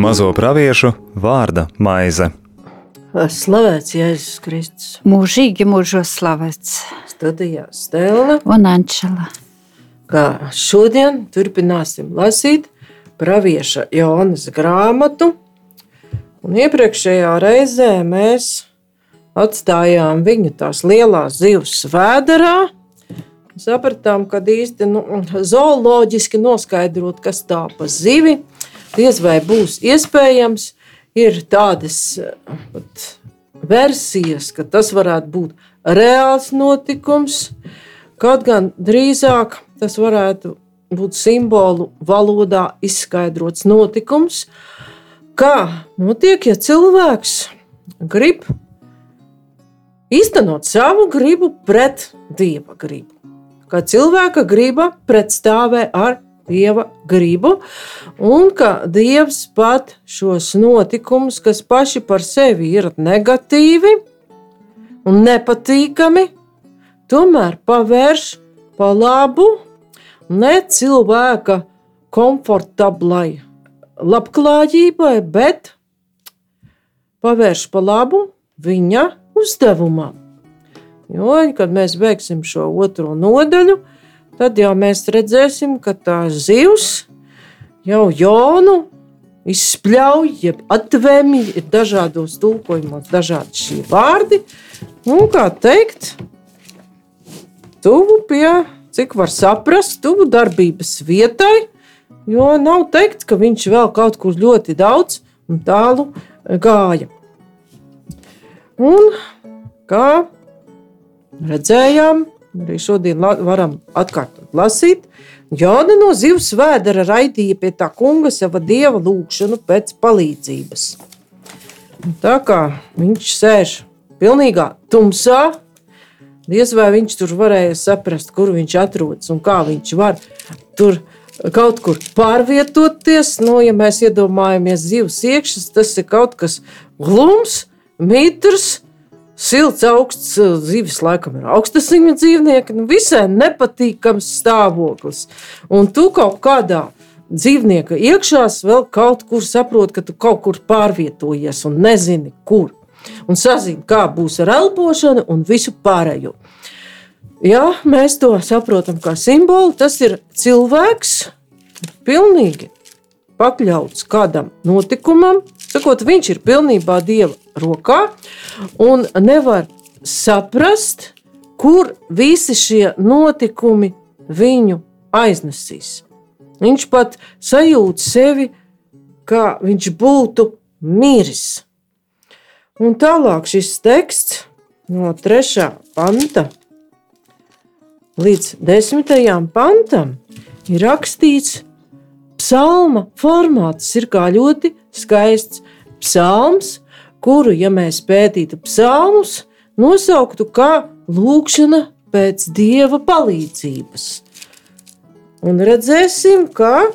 Mazo praviešu vārda maize. Slavēts Jēzus Kristus. Mūžīgi mūžos slavēts. Studijā Stela un Ančela. Kā šodien turpināsim lasīt pravieša Jonas grāmatu. Un iepriekšējā reizē mēs atstājām viņu tās lielās zivs vēderā. Sapratām, ka īsti nu, zooloģiski noskaidrot, kas tā pa zivi, diez vai būs iespējams. Ir tādas pat, versijas, ka tas varētu būt reāls notikums, kaut gan drīzāk tas varētu būt simbolu valodā izskaidrots notikums, kā notiek, ja cilvēks grib īstenot savu gribu pret dieva gribu. Kā cilvēka griba pretstāvē ar dieva gribu, un ka dievs pat šos notikumus, kas paši par sevi ir negatīvi un nepatīkami, tomēr pavērš pa labu ne cilvēka komfortablai labklājībai, bet pavērš pa labu viņa uzdevumam. Jo, kad mēs beigsim šo otro nodaļu, tad jau mēs redzēsim, ka tā zivs jau jaunu izspļauj, jeb atvemi, ir dažādos tulkojumos, dažādi šie vārdi. Un, kā teikt, tuvu pie, cik var saprast, tuvu darbības vietai, jo nav teikt, ka viņš vēl kaut kur ļoti daudz un tālu gāja. Un kā redzējām, arī šodien varam atkārtot lasīt. Jāna no zivs vēdera raidīja pie tā kunga sava dieva lūgšanu pēc palīdzības. Un tā kā viņš sēž pilnīgā tumsā, diez vai viņš tur varēja saprast, kur viņš atrodas un kā viņš var tur kaut kur pārvietoties. Nu, ja mēs iedomājamies zivs iekšas, tas ir kaut kas glums, mitrs, silts, augsts zivis, laikam ir augstasiņu dzīvnieki, nu, visai nepatīkams stāvoklis. Un tu kaut kādā dzīvnieka iekšā vēl kaut kur saproti, ka tu kaut kur pārvietojies un nezini, kur. Un sazini, kā būs ar elpošanu un visu pārējo. Ja mēs to saprotam kā simbolu, tas ir cilvēks, pilnīgi pakļauts kādam notikumam, sakot, viņš ir pilnībā dieva rokā un nevar saprast, kur visi šie notikumi viņu aiznesīs. Viņš pat sajūt sevi, kā viņš būtu miris. Un tālāk šis teksts no 3. panta līdz 10. pantam ir rakstīts psalma formāts. Tas ir kā ļoti skaists psalms, kuru, ja mēs pētītu psalmus, nosauktu kā lūkšana pēc dieva palīdzības. Un redzēsim, ka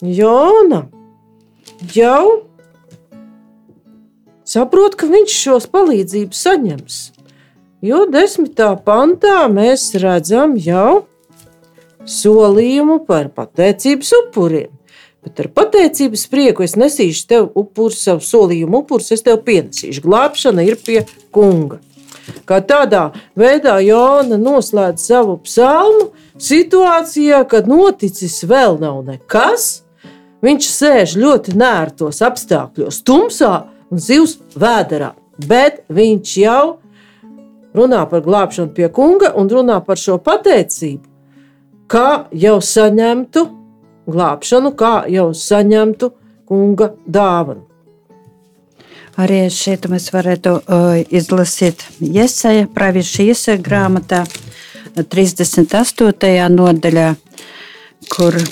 Jona jau saprot, ka viņš šos palīdzības saņems. Jo desmitā pantā mēs redzam jau solījumu par pateicības upuriem. Bet ar pateicības prieku es nesīšu tev upuru, savu solījumu upurus, es tev pienesīšu. Glābšana ir pie kunga. Kā tādā veidā Jona noslēdz savu psalmu situācijā, kad noticis vēl nav nekas. Viņš sēž ļoti nērtos apstākļos, tumsā un zivs vēderā, bet viņš jau runā par glābšanu pie kunga un runā par šo pateicību, kā jau saņemtu glābšanu, kā jau saņemtu kunga dāvanu. Arī šeit mēs varētu uh, izlasīt Iesaja, Pravieša Iesaja grāmatā 38. nodaļā, kur uh,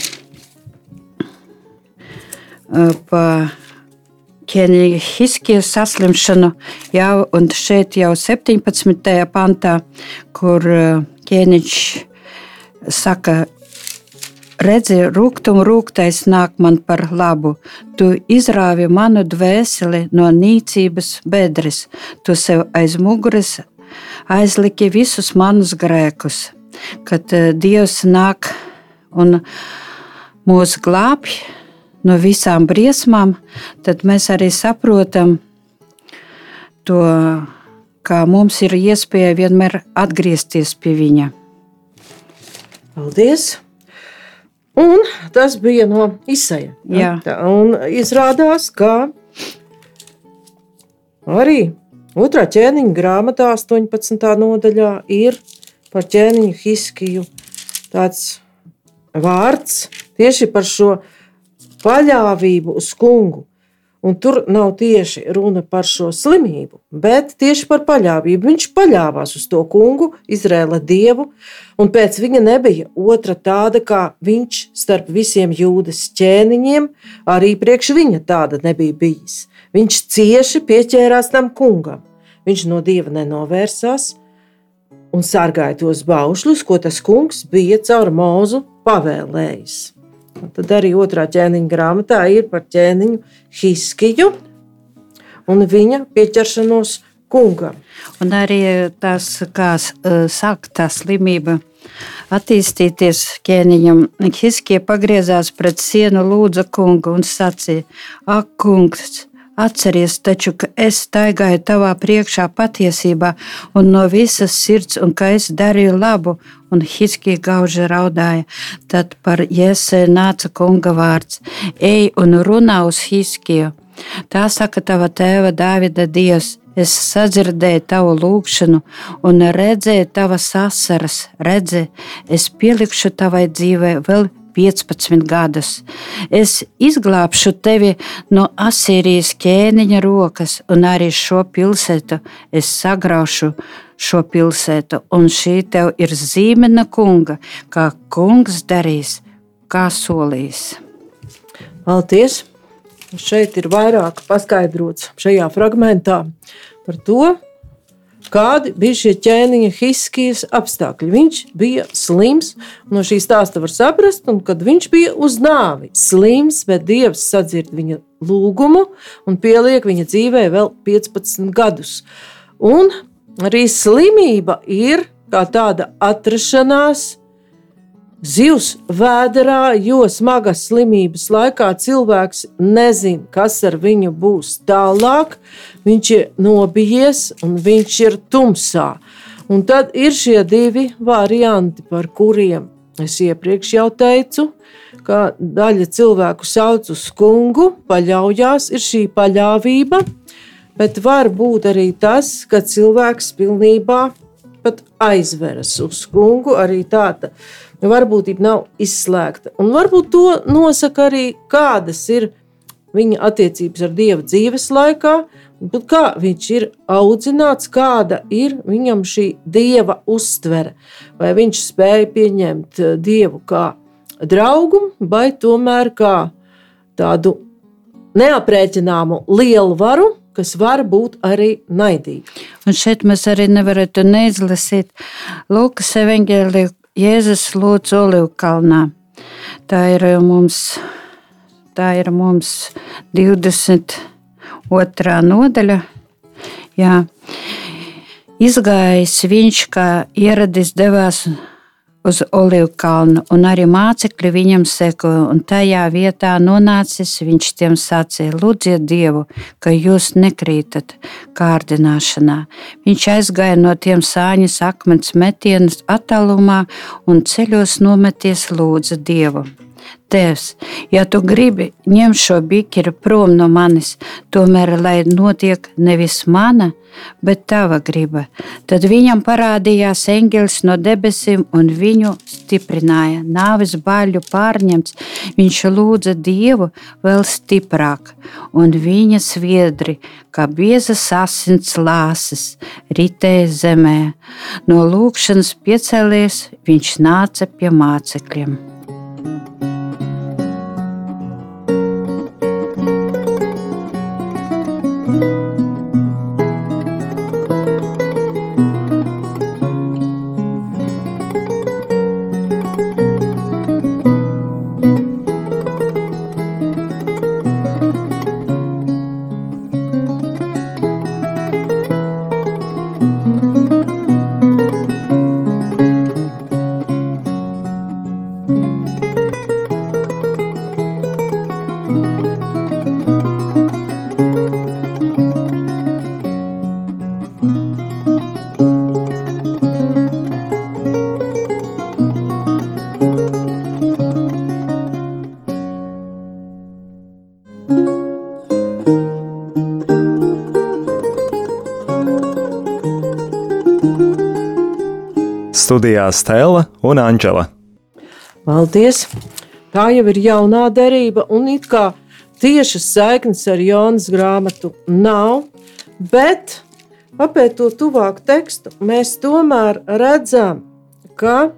pa Hiskijas saslimšanu jau, un šeit jau 17. pantā, kur uh, ķēniņš saka, Redzi, rūktum rūktais nāk man par labu. Tu izrāvi manu dvēseli no nīcības bedres, tu sev aiz muguras aizliki visus manus grēkus. kad eh, Dievs nāk un mūs glābj no visām briesmām, tad mēs arī saprotam to, kā mums ir iespēja vienmēr atgriezties pie Viņa. Paldies! Un tas bija no. Tā, un izrādās, ka arī otrā ķēniņa grāmatā, 18. nodaļā, ir par ķēniņu Hiskiju tāds vārds tieši par šo paļāvību uz kungu. Un tur nav tieši runa par šo slimību, bet tieši par paļāvību. Viņš paļāvās uz to kungu, Izraēla dievu, un pēc viņa nebija otra tāda kā viņš starp visiem jūdas ķēniņiem. Arī priekš viņa tāda nebija bijis. Viņš cieši pieķērās tam kungam. Viņš no dieva nenovērsās un sargāja tos baušļus, ko tas kungs bija caur mūzu pavēlējis. Un tad arī otrā ķēniņa grāmatā ir par ķēniņu Hiskiju un viņa pieķeršanos kungam. Un arī tas, kā eh, saka, tā slimība attīstīties ķēniņam. Hiskie pagriezās pret sienu, lūdza kungu un sacīja: Ak, kungs! Atceries taču, ka es staigāju tavā priekšā patiesībā un no visas sirds, un ka es darīju labu, un Hiskija gauži raudāja. Tad par Jēzē nāca kunga vārds: Ej un runā uz Hiskiju. Tā saka tava tēva Dāvida Dievs. Es sadzirdēju tavu lūgšanu un redzēju tavas asaras. Redzi, es pielikšu tavai dzīvei vēl 15 gadus. Es izglābšu tevi no Asīrijas ķēniņa rokas, un arī šo pilsētu es sagraušu šo pilsētu, un šī tev ir zīme no kunga, kā kungs darīs, kā solījis. Paldies! Šeit ir vairāk paskaidrots šajā fragmentā par to, kādi bija šie ķēniņa Hiskijas apstākļi. Viņš bija slims, no šī stāsta var saprast, un kad viņš bija uz nāvi, slims, bet Dievs sadzird viņa lūgumu un pieliek viņa dzīvē vēl 15 gadus. Un arī slimība ir kā tāda atrašanās, Zivs vēderā, jo smagas slimības laikā cilvēks nezina, kas ar viņu būs tālāk. Viņš ir nobijies un viņš ir tumsā. Un tad ir šie divi varianti, par kuriem es iepriekš jau teicu, ka daļa cilvēku sauc uz kungu, paļaujas, ir šī paļāvība, bet var būt arī tas, ka cilvēks pilnībā aizveras uz kungu. Arī tāda varbūtība nav izslēgta. Un varbūt to nosaka arī, kādas ir viņa attiecības ar Dievu dzīves laikā, kā viņš ir audzināts, kāda ir viņam šī Dieva uztvere. Vai viņš spēja pieņemt eh, Dievu kā draugu, vai tomēr kā tādu neaprēķināmu lielu varu, kas var būt arī naidīga. Un šeit mēs arī nevarētu neizlasīt Lūkas evanģēliju Jēzus lūdz Olivu kalnā. Tā ir mums, tā ir mums 22. nodaļa. Jā. Izgājis viņš, kā ieradis, devās uz Olivu kalnu, un arī mācekļi viņam sekoja. Un tajā vietā nonācis, viņš tiem sacīja: Lūdziet Dievu, ka jūs nekrītat kārdināšanā. Viņš aizgāja no tiem sāņas akmens metienas attālumā un ceļos nometies lūdza Dievu. Tēvs, ja tu gribi ņem šo bikeri prom no manis, tomēr lai notiek nevis mana, bet tava griba. Tad viņam parādījās eņģelis no debesīm un viņu stiprināja. Nāves baļu pārņemts, viņš lūdza Dievu vēl stiprāk, un viņa sviedri, kā biezas asins lāses, ritēja zemē. No lūkšanas piecēlies, viņš nāca pie mācekļiem. Studijā Stela un Anģela. Paldies! Tā jau ir jaunā derība, un it kā tiešas saiknes ar Jonas grāmatu nav, bet papētot tuvāk tekstu, mēs tomēr redzam, ka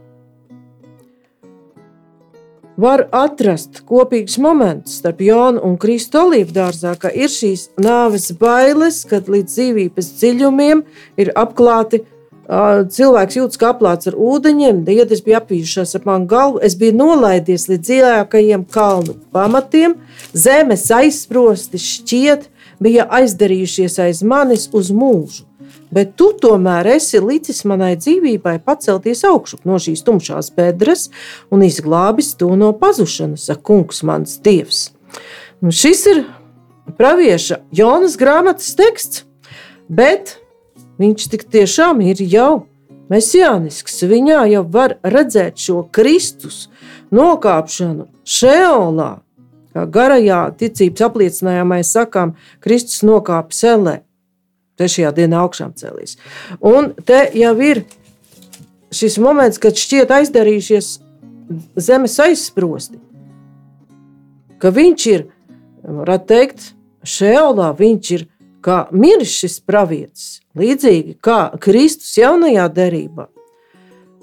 var atrast kopīgus momentus starp Jonu un Kristu olīvu dārzā, ka ir šīs nāves bailes, kad līdz dzīvības dziļumiem ir apklāti. Cilvēks jūtas kā aplāts ar ūdeņiem, diedas bija apvījušās ap manu galvu. Es biju nolaidies līdz dziļākajiem kalnu pamatiem, zemes aizsprosti šķiet, bija aizdarījušies aiz manis uz mūžu bet tu tomēr esi licis manai dzīvībai pacelties augšup no šīs tumšās bedres un izglābis to no pazušanas, saka kungs, mans dievs. Un šis ir pravieša Jonas grāmatas teksts, bet viņš tik tiešām ir jau mesijānisks. Viņā jau var redzēt šo Kristus nokāpšanu šeolā. Kā garajā ticības apliecinājumā mēs sakām, Kristus nokāpa selē trešajā dienā augšām cēlīs. Un te jau ir šis moments, kad šķiet aizdarījušies zemes aizsprosti. Ka viņš ir, varētu teikt, šeolā, viņš ir kā miris šis pravietis, līdzīgi kā Kristus jaunajā derībā.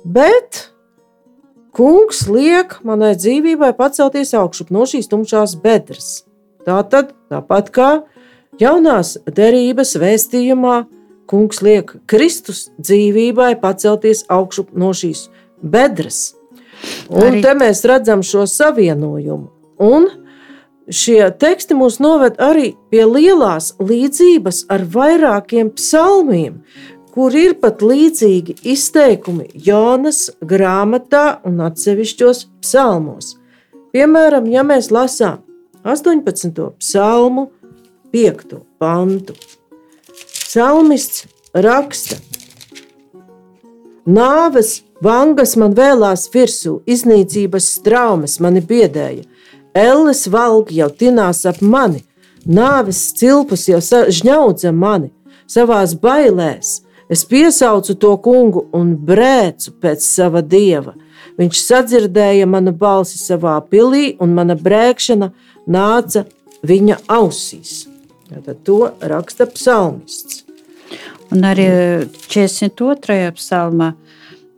Bet kungs liek manai dzīvībai pacelties augšup no šīs tumšās bedres. Tā tad, tāpat kā Jaunās derības vēstījumā kungs liek Kristus dzīvībai pacelties augšu no šīs bedres. Un arī. te mēs redzam šo savienojumu. Un šie teksti mūs noved arī pie lielās līdzības ar vairākiem psalmiem, kur ir pat līdzīgi izteikumi Jonas grāmatā un atsevišķos psalmos. Piemēram, ja mēs lasām 18. psalmu, 5. pantu. Psalmists raksta: Nāves vangas man vēlās virsū, iznīcības traumas mani biedēja. Elles valgi jau tinās ap mani, nāves cilpus jau žņaudza mani savās bailēs. Es piesaucu to kungu un brēcu pēc sava dieva. Viņš sadzirdēja manu balsi savā pilī, un mana brēkšana nāca viņa ausīs. Tad to raksta psalmists. Un arī 42. psalmā,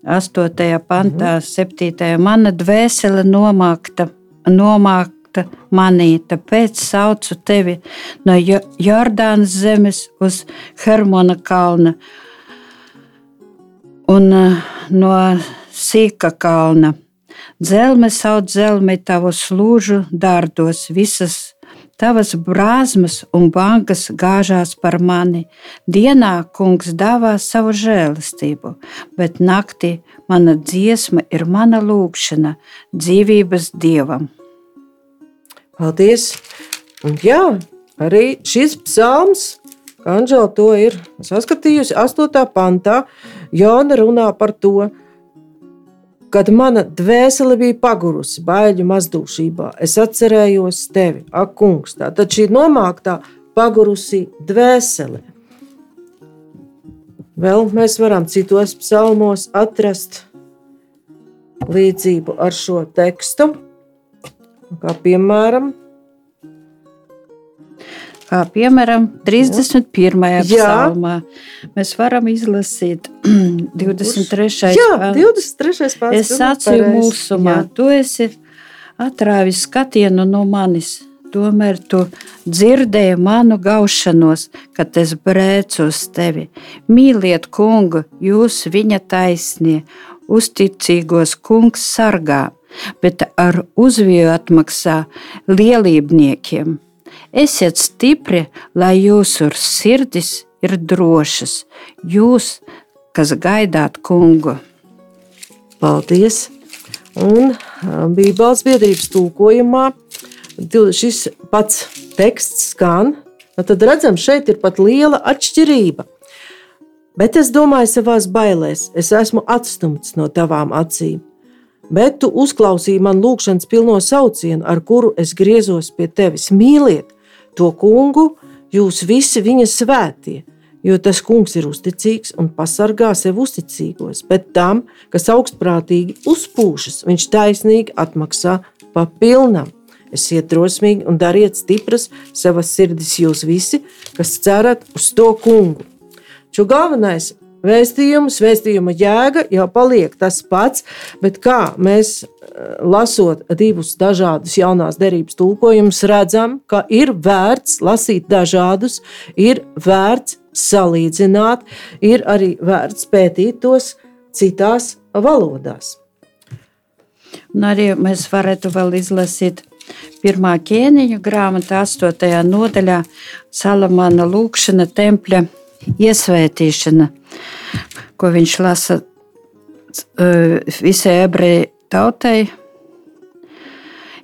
8. pantā, mm -hmm. 7. mana dvēsele nomākta, nomākta manī, tāpēc saucu tevi no Jordānas zemes uz Hermona kalna un uh, no Sīka kalna. Zelme sauc zelmi tavu slūžu dārdos, visas Tavas brāzmas un bankas gāžās par mani. Dienā kungs dāvā savu žēlastību, bet naktī mana dziesma ir mana lūgšana dzīvības dievam. Paldies! Un jā, arī šis psalms, Anģela to ir saskatījusi 8. pantā, Jona runā par to, ka Kad mana dvēsele bija pagurusi baiļu mazdūšībā, es atcerējos tevi, ak, kungs. Tā tad šī nomāktā, pagurusī dvēsele. Vēl mēs varam citos psalmos atrast līdzību ar šo tekstu, kā piemēram Kā piemēram, 31. psalmā mēs varam izlasīt 23. Jā, 23. pāns. Es sacīju mūsumā, tu esi atrāvis skatienu no manis. Tomēr tu dzirdēji manu gaušanos, kad es brēcu uz tevi. Mīliet, kungu, jūs viņa taisnie, uzticīgos kungs sargā, bet ar uzviju atmaksā lielībniekiem. Esiet stipri, lai jūsu sirdis ir drošas, jūs, kas gaidāt kungu. Paldies! Un Bībeles biedrības tūkojumā šis pats teksts skan. Nu, tad redzam, šeit ir pat liela atšķirība. Bet es domāju, savā bailēs, es esmu atstumts no tavām acīm bet tu uzklausīji man lūgšanas pilno saucienu, ar kuru es griezos pie tevis. Mīliet to kungu, jūs visi viņa svētie, jo tas kungs ir uzticīgs un pasargā sev uzticīgos, bet tam, kas augstprātīgi uzpūšas, viņš taisnīgi atmaksā pa pilnam. Esiet drosmīgi un dariet stipras savas sirdis jūs visi, kas cerat uz to kungu. Šo galvenais vēstījums, vēstījuma jēga jau paliek tas pats, bet kā mēs eh, lasot divus dažādus jaunās derības tulkojumus, redzam, ka ir vērts lasīt dažādus, ir vērts salīdzināt, ir arī vērts pētīt tos citās valodās. Un arī mēs varētu vēl izlasīt pirmā ķēniņa grāmatā, 8. nodaļā, Salamāna lūkšana, tempļa iesvētīšana, ko viņš lasa uh, visai ebreju tautai.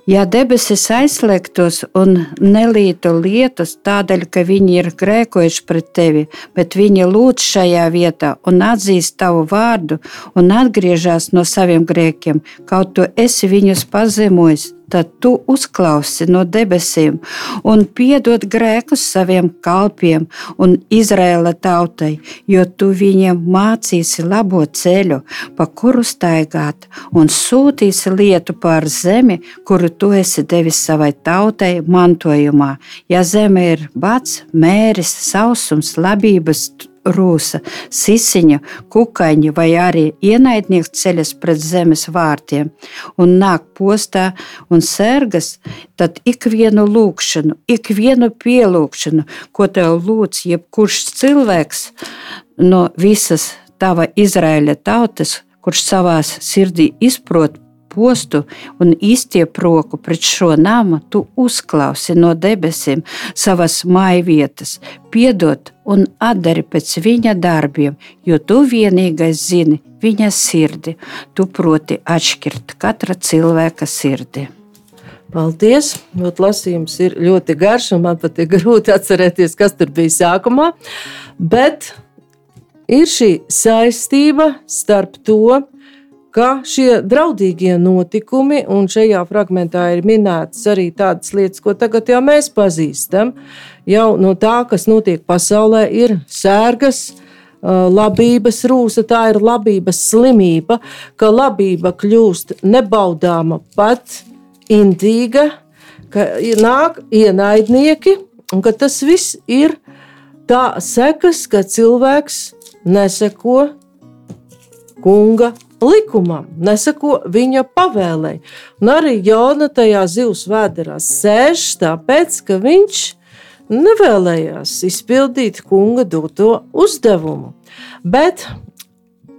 Ja debesis aizslēgtos un nelītu lietus tādēļ, ka viņi ir grēkojuši pret tevi, bet viņi lūdz šajā vietā un atzīst tavu vārdu un atgriežas no saviem grēkiem, kaut tu esi viņus pazemojis, tad tu uzklausi no debesīm un piedod grēkus saviem kalpiem un Izraēla tautai, jo tu viņiem mācīsi labo ceļu, pa kuru staigāt, un sūtīsi lietu pār zemi, kuru tu esi devis savai tautai mantojumā. Ja zeme ir bats, mēris, sausums, labības rūsa, sisiņa, kukaiņa vai arī ienaidnieks ceļas pret zemes vārtiem un nāk postā un sērgas, tad ikvienu lūkšanu, ikvienu pielūgšanu, ko tev lūdz jebkurš cilvēks no visas tava Izraēļa tautas, kurš savās sirdī izprot postu un izstiep roku pret šo namu, tu uzklausi no debesīm savas mājvietas, piedod un atdari pēc viņa darbiem, jo tu vienīgais zini viņa sirdi. Tu proti atšķirt katra cilvēka sirdi. Paldies! Ļoti lasījums ir ļoti garš, un man pat ir grūti atcerēties, kas tur bija sākumā. Bet ir šī saistība starp to, ka šie draudīgie notikumi, un šajā fragmentā ir minētas arī tādas lietas, ko tagad jau mēs pazīstam, jau no tā, kas notiek pasaulē, ir sērgas. Labības rūsa, tā ir labības slimība, ka labība kļūst nebaudāma, pat indīga, ka nāk ienaidnieki, un ka tas viss ir tā sekas, ka cilvēks neseko kunga likumam, nesako viņa pavēlei. Un arī Jona tajā zivs vēderā sēž tāpēc, ka viņš nevēlējās izpildīt kunga doto uzdevumu. Bet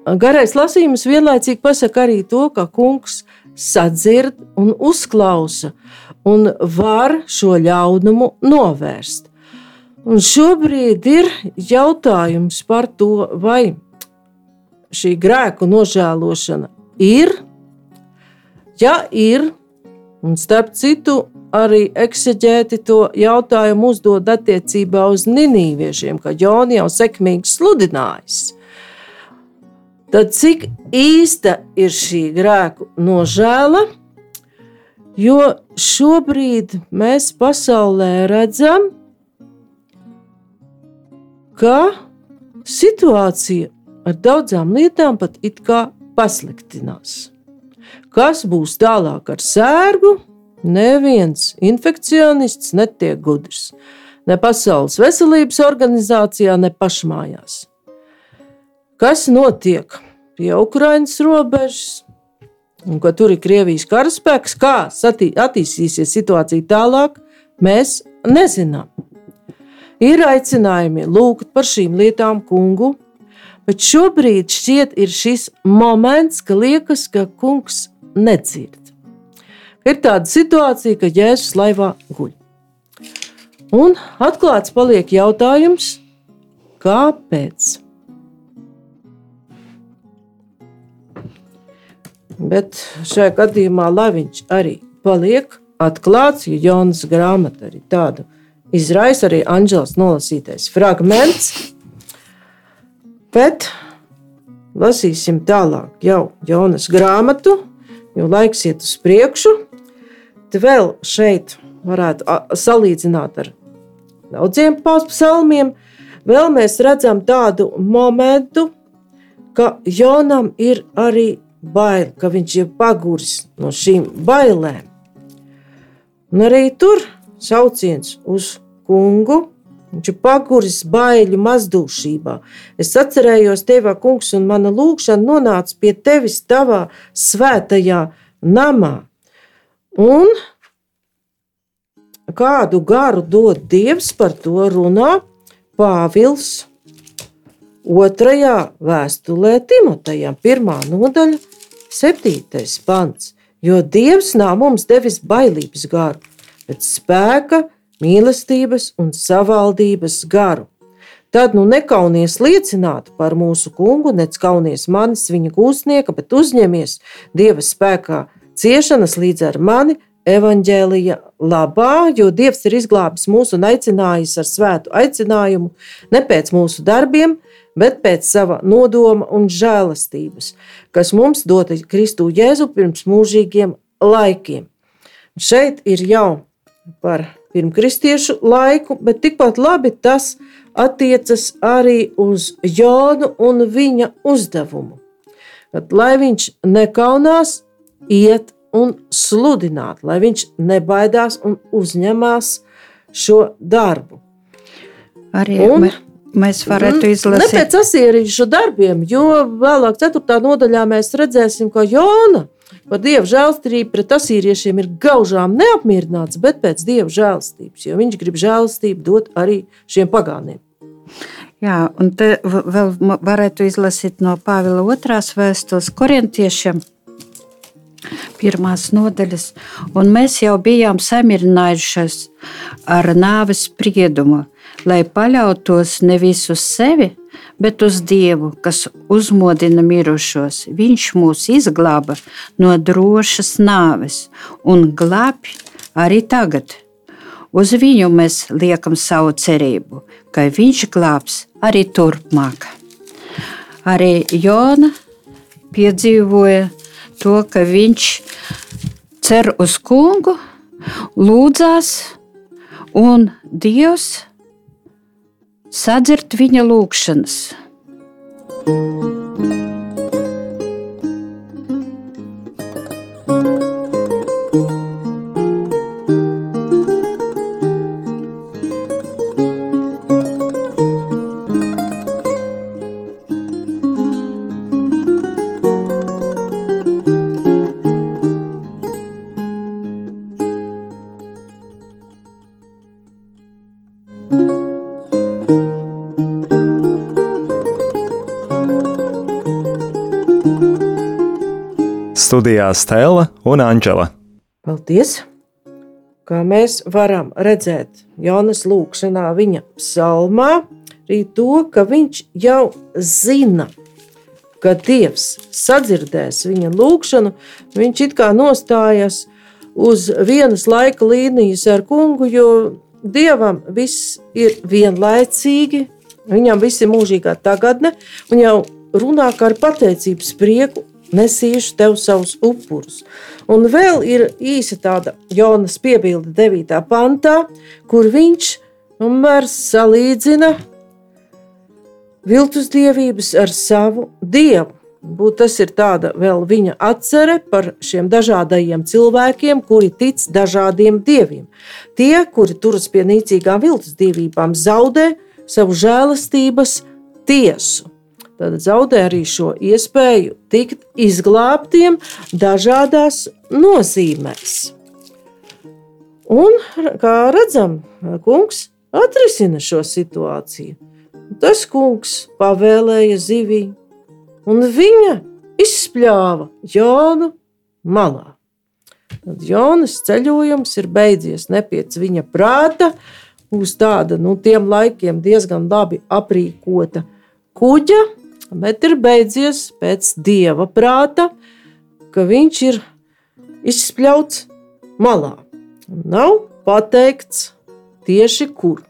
garais lasījums vienlaicīgi pasaka arī to, ka kungs sadzird un uzklausa un var šo ļaunumu novērst. Un šobrīd ir jautājums par to, vai šī grēku nožēlošana ir, ja ir, un starp citu, arī ekseģēti to jautājumu uzdod attiecībā uz ninīviešiem, ka Joni jau sekmīgi sludinājis. Tad cik īsta ir šī grēku nožēla? Jo šobrīd mēs pasaulē redzam, ka situācija ar daudzām lietām pat it kā pasliktinās. Kas būs tālāk ar sērgu? Neviens infekcionists netiek gudrs. Ne Pasaules veselības organizācijā, ne pašmājās. Kas notiek pie Ukraiņas robežas? Un, ka tur ir Krievijas karaspēks, kā attīstīsies situācija tālāk, mēs nezinām. Ir aicinājumi lūgt par šīm lietām kungu, Bet šobrīd šķiet ir šis moments, ka liekas, ka kungs nedzird. Ir tāda situācija, ka Jēzus laivā guļ. Un atklāts paliek jautājums, kāpēc? Bet šajā gadījumā, lai viņš arī paliek atklāts, jo Jonas grāmata arī tādu izraisa, arī Anģels nolasītais fragments Bet lasīsim tālāk jau Jonas grāmatu, jo laiks iet uz priekšu. Te vēl šeit varētu salīdzināt ar daudziem psalmiem, vēl mēs redzam tādu momentu, ka Jonam ir arī bail, ka viņš ir paguris no šīm bailēm. Un arī tur sauciens uz kungu. Viņš ir paguris baiļu mazdūšībā. Es atcerējos, Tevā kungs, un mana lūkšana nonāca pie tevis tavā svētajā namā. Un kādu garu dod Dievs, par to runā Pāvils otrajā vēstulē Timotejam, pirmā nodaļa, septītais pants. Jo Dievs nav mums devis bailības garu, bet spēka, mīlestības un savaldības garu. Tad nu nekaunies liecināt par mūsu kungu, nec kaunies manis viņa gūstnieka, bet uzņemies Dieva spēkā ciešanas līdz ar mani, evaņģēlija labā, jo Dievs ir izglābis mūsu un aicinājis ar svētu aicinājumu ne pēc mūsu darbiem, bet pēc sava nodoma un žēlastības, kas mums dota Kristu Jēzu pirms mūžīgiem laikiem. Šeit ir jau par pirmkristiešu laiku, bet tikpat labi tas attiecas arī uz Jonu un viņa uzdevumu. Kad, lai viņš nekaunās, iet un sludināt, lai viņš nebaidās un uzņemās šo darbu. Arī un, mēs varētu izlasīt. Ne pēc asierīšu darbiem, jo vēlāk, 4. nodaļā, mēs redzēsim, ka Jona par dievu žēlstību pret asīriešiem ir gaužām neapmierināts, bet pēc dieva žēlstības, jo viņš grib žēlstību dot arī šiem pagāniem. Jā, un te vēl varētu izlasīt no Pāvila otrās vēstules korintiešiem pirmās nodaļas, un mēs jau bijām samierinājušies ar nāves spriedumu, lai paļautos nevis uz sevi, bet uz Dievu, kas uzmodina mirušos. Viņš mūs izglāba no drošas nāves un glābj arī tagad. Uz viņu mēs liekam savu cerību, ka viņš glābs arī turpmāk. Arī Jona piedzīvoja to, ka viņš cer uz kungu, lūdzās, un Dievs sadzird viņa lūgšanas. Studijā Stela un Anģela. Paldies! Kā mēs varam redzēt Jonas lūkšanā, viņa psalmā, arī to, ka viņš jau zina, ka Dievs sadzirdēs viņa lūgšanu. Viņš it kā nostājas uz vienas laika līnijas ar kungu, jo Dievam viss ir vienlaicīgi, viņam viss ir mūžīgā tagadne, un jau runā ar pateicības prieku nesīšu tev savus upurus. Un vēl ir īsa tāda Jonas piebilde 9. pantā, kur viņš tomēr salīdzina viltus dievības ar savu dievu. Būt tas ir tāda vēl viņa atcere par šiem dažādajiem cilvēkiem, kuri tic dažādiem dieviem. Tie, kuri turas pie nīcīgām viltus dievībām, zaudē savu žēlastības tiesu tad zaudē arī šo iespēju tikt izglābtiem dažādās nozīmēs. Un, kā redzam, kungs atrisina šo situāciju. Tas kungs pavēlēja zivī, un viņa izspļāva Jonu malā. Tad Jonas ceļojums ir beidzies ne pēc viņa prāta, uz tāda nu, tiem laikiem diezgan labi aprīkota kuģa, bet ir beidzies pēc dieva prāta, ka viņš ir izspļauts malā. Nav pateikts tieši kur.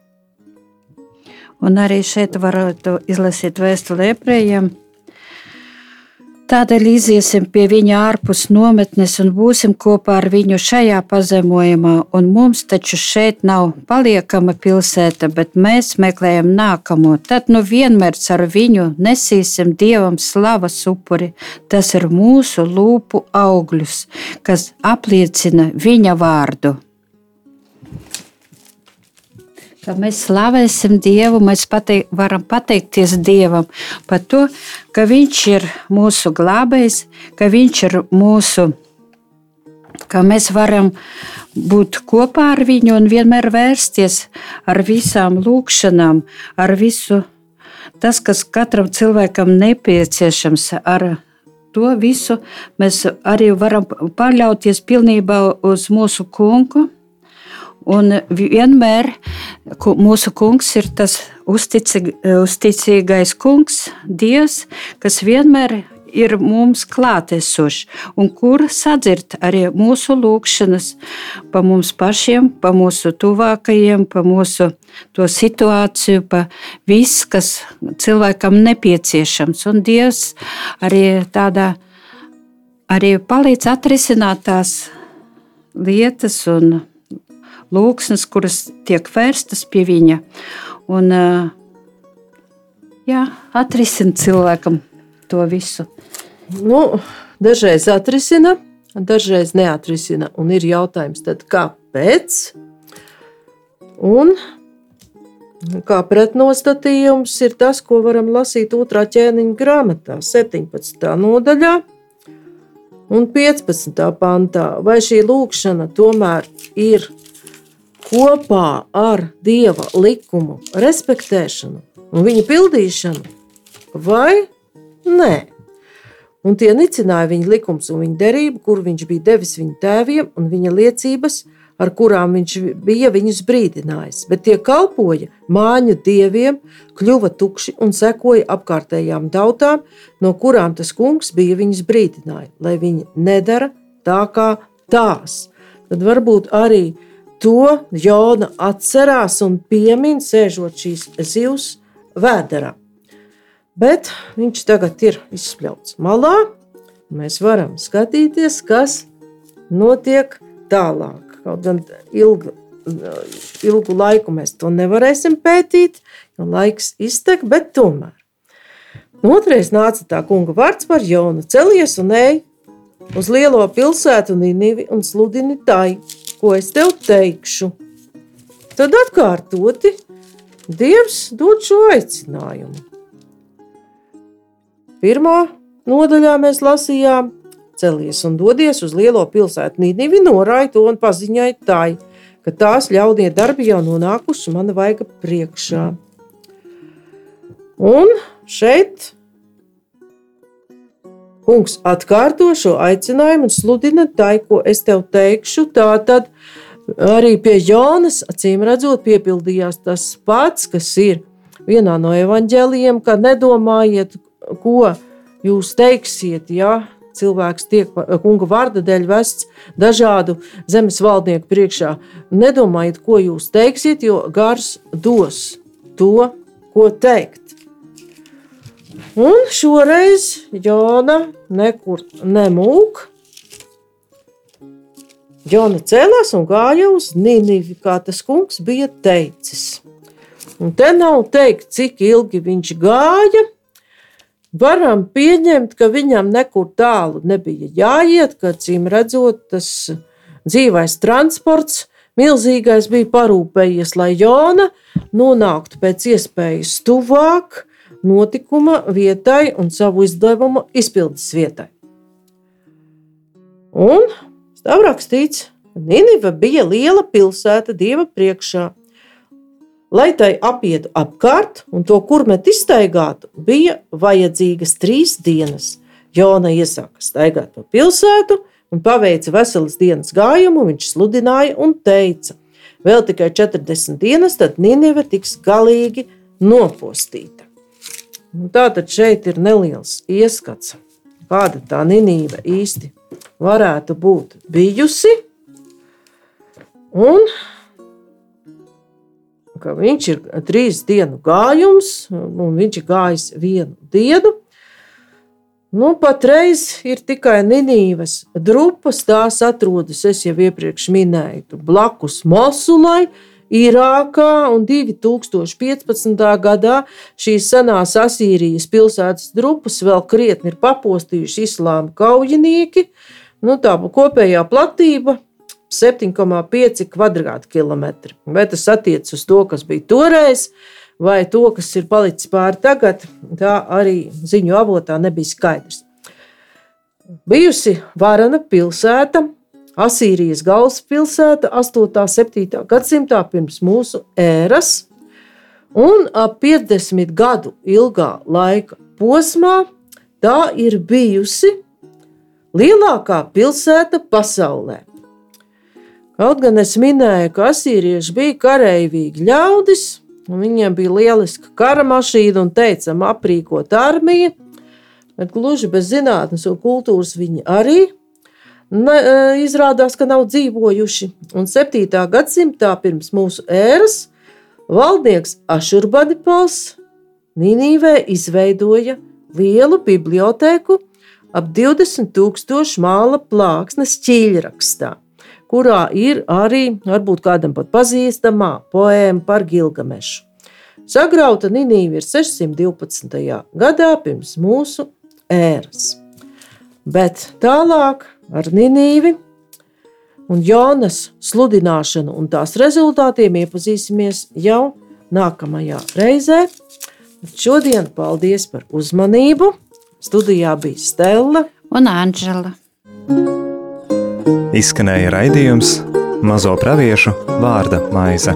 Un arī šeit varētu izlasīt vēstuli ebrejiem. Tādēļ iziesim pie viņa ārpus nometnes un būsim kopā ar viņu šajā pazemojumā. Un mums taču šeit nav paliekama pilsēta, bet mēs meklējam nākamo. Tad nu vienmēr ar viņu nesīsim dievam slavas upuri. Tas ir mūsu lūpu augļus, kas apliecina viņa vārdu ka mēs slavēsim Dievu, mēs pateik, varam pateikties Dievam par to, ka Viņš ir mūsu glābējs, ka Viņš ir mūsu, ka mēs varam būt kopā ar Viņu un vienmēr vērsties ar visām lūkšanām, ar visu tas, kas katram cilvēkam nepieciešams, ar to visu mēs arī varam paļauties pilnībā uz mūsu kungu Un vienmēr mūsu kungs ir tas uzticīgais kungs, Dievs, kas vienmēr ir mums klātesošs un kur sadzird arī mūsu lūgšanas pa mums pašiem, pa mūsu tuvākajiem, pa mūsu situāciju, pa viss, kas cilvēkam nepieciešams. Un Dievs arī tādā arī palīdz atrisināt tās lietas un lūksnes, kuras tiek vērstas pie viņa. Un, jā, atrisina cilvēkam to visu. Nu, dažreiz atrisina, dažreiz neatrisina. Un ir jautājums, tad kāpēc? Un kā pretnostatījums ir tas, ko varam lasīt otrā ķēniņa grāmatā, 17. nodaļā. Un 15. pantā, vai šī lūkšana tomēr ir kopā ar dieva likumu respektēšanu un viņa pildīšanu, vai nē. Un tie nicināja viņa likums un viņa derību, kur viņš bija devis viņa tēviem, un viņa liecības, ar kurām viņš bija viņus brīdinājis. Bet tie kalpoja māņu dieviem, kļuva tukši un sekoja apkārtējām tautām, no kurām tas kungs bija viņus brīdinājis, lai viņi nedara tā kā tās. Tad varbūt arī To Jona atcerās un piemin, sēžot šīs zivs vēderā. Bet viņš tagad ir izspļauts malā. Mēs varam skatīties, kas notiek tālāk. Kaut gan ilgu, ilgu laiku mēs to nevarēsim pētīt, jo laiks iztek, bet tomēr. Otrais nāca tā kunga vārds par Jonu. Celies un ej uz lielo pilsētu Ninivi un sludini tai, ko es tev teikšu. Tad atkārtoti Dievs dod šo aicinājumu. Pirmā nodaļā mēs lasījām, celies un dodies uz lielo pilsētu Nīdivi, norāja to un paziņoja tai, ka tās ļaudie darbi jau nonākuši mana vaiga priekšā. Un šeit Kungs atkārto šo aicinājumu un sludina tai, ko es tev teikšu. Tā tad arī pie Jonas, acīm redzot, piepildījās tas pats, kas ir vienā no evaņģēlījiem, ka nedomājiet, ko jūs teiksiet, ja cilvēks tiek kunga vārda dēļ vests dažādu zemes valdnieku priekšā. Nedomājiet, ko jūs teiksiet, jo gars dos to, ko teikt. Un šoreiz Jona nekur nemūk. Jona cēlās un gāja uz Nīnivi, kā tas kungs bija teicis. Un te nav teikt, cik ilgi viņš gāja. Varam pieņemt, ka viņam nekur tālu nebija jāiet, ka cīm redzot, tas dzīvais transports milzīgais bija parūpējies, lai Jona nonāktu pēc iespējas tuvāk notikuma vietai un savu izdevumu izpildes vietai. Un stāv rakstīts, ka Niniva bija liela pilsēta dieva priekšā. Lai tai apietu apkārt un to kurmet iztaigātu, bija vajadzīgas trīs dienas. Jona iesāka staigāt pa pilsētu un paveica veselas dienas gājumu. Viņš sludināja un teica, vēl tikai 40 dienas, tad Niniva tiks galīgi nopostīta. Nu, tā tad šeit ir neliels ieskats, kāda tā ninīva īsti varētu būt bijusi. Un ka viņš ir trīs dienu gājums, un viņš ir gājis vienu dienu. Nu, patreiz ir tikai Nīnīvas drupas, tās atrodas, es jau iepriekš minēju, blakus Mosulai, Irākā un 2015. gadā šīs senās Asīrijas pilsētas drupas vēl krietni ir papostījuši islāma kaujinieki. Nu, tā kopējā platība 7,5 km2. Vai tas attiecas uz to, kas bija toreiz, vai to, kas ir palicis pāri tagad, tā arī ziņu avotā nebija skaidrs. Bijusi varana pilsēta, Asīrijas galvaspilsēta 8. un 7. gadsimtā pirms mūsu ēras, un ap 50 gadu ilgā laika posmā tā ir bijusi lielākā pilsēta pasaulē. Kaut gan es minēju, ka asīrieši bija karavīgi ļaudis, un viņiem bija lieliska kara mašīna un teicama aprīkot armiju, bet gluži bez zinātnes un kultūras viņi arī ne, izrādās, ka nav dzīvojuši. Un 7. gadsimtā pirms mūsu ēras valdnieks Ašurbadipals Nīnīvē izveidoja lielu bibliotēku ap 20 tūkstošu māla plāksnes ķīļrakstā, kurā ir arī varbūt kādam pat pazīstamā poēma par Gilgamešu. Sagrauta Nīnīva ir 612. gadā pirms mūsu ēras. Bet tālāk ar Nīnīvi un Jonas sludināšanu un tās rezultātiem iepazīsimies jau nākamajā reizē. Šodien paldies par uzmanību! Studijā bija Stela un Anģela. Izskanēja raidījums Mazo praviešu vārda maize.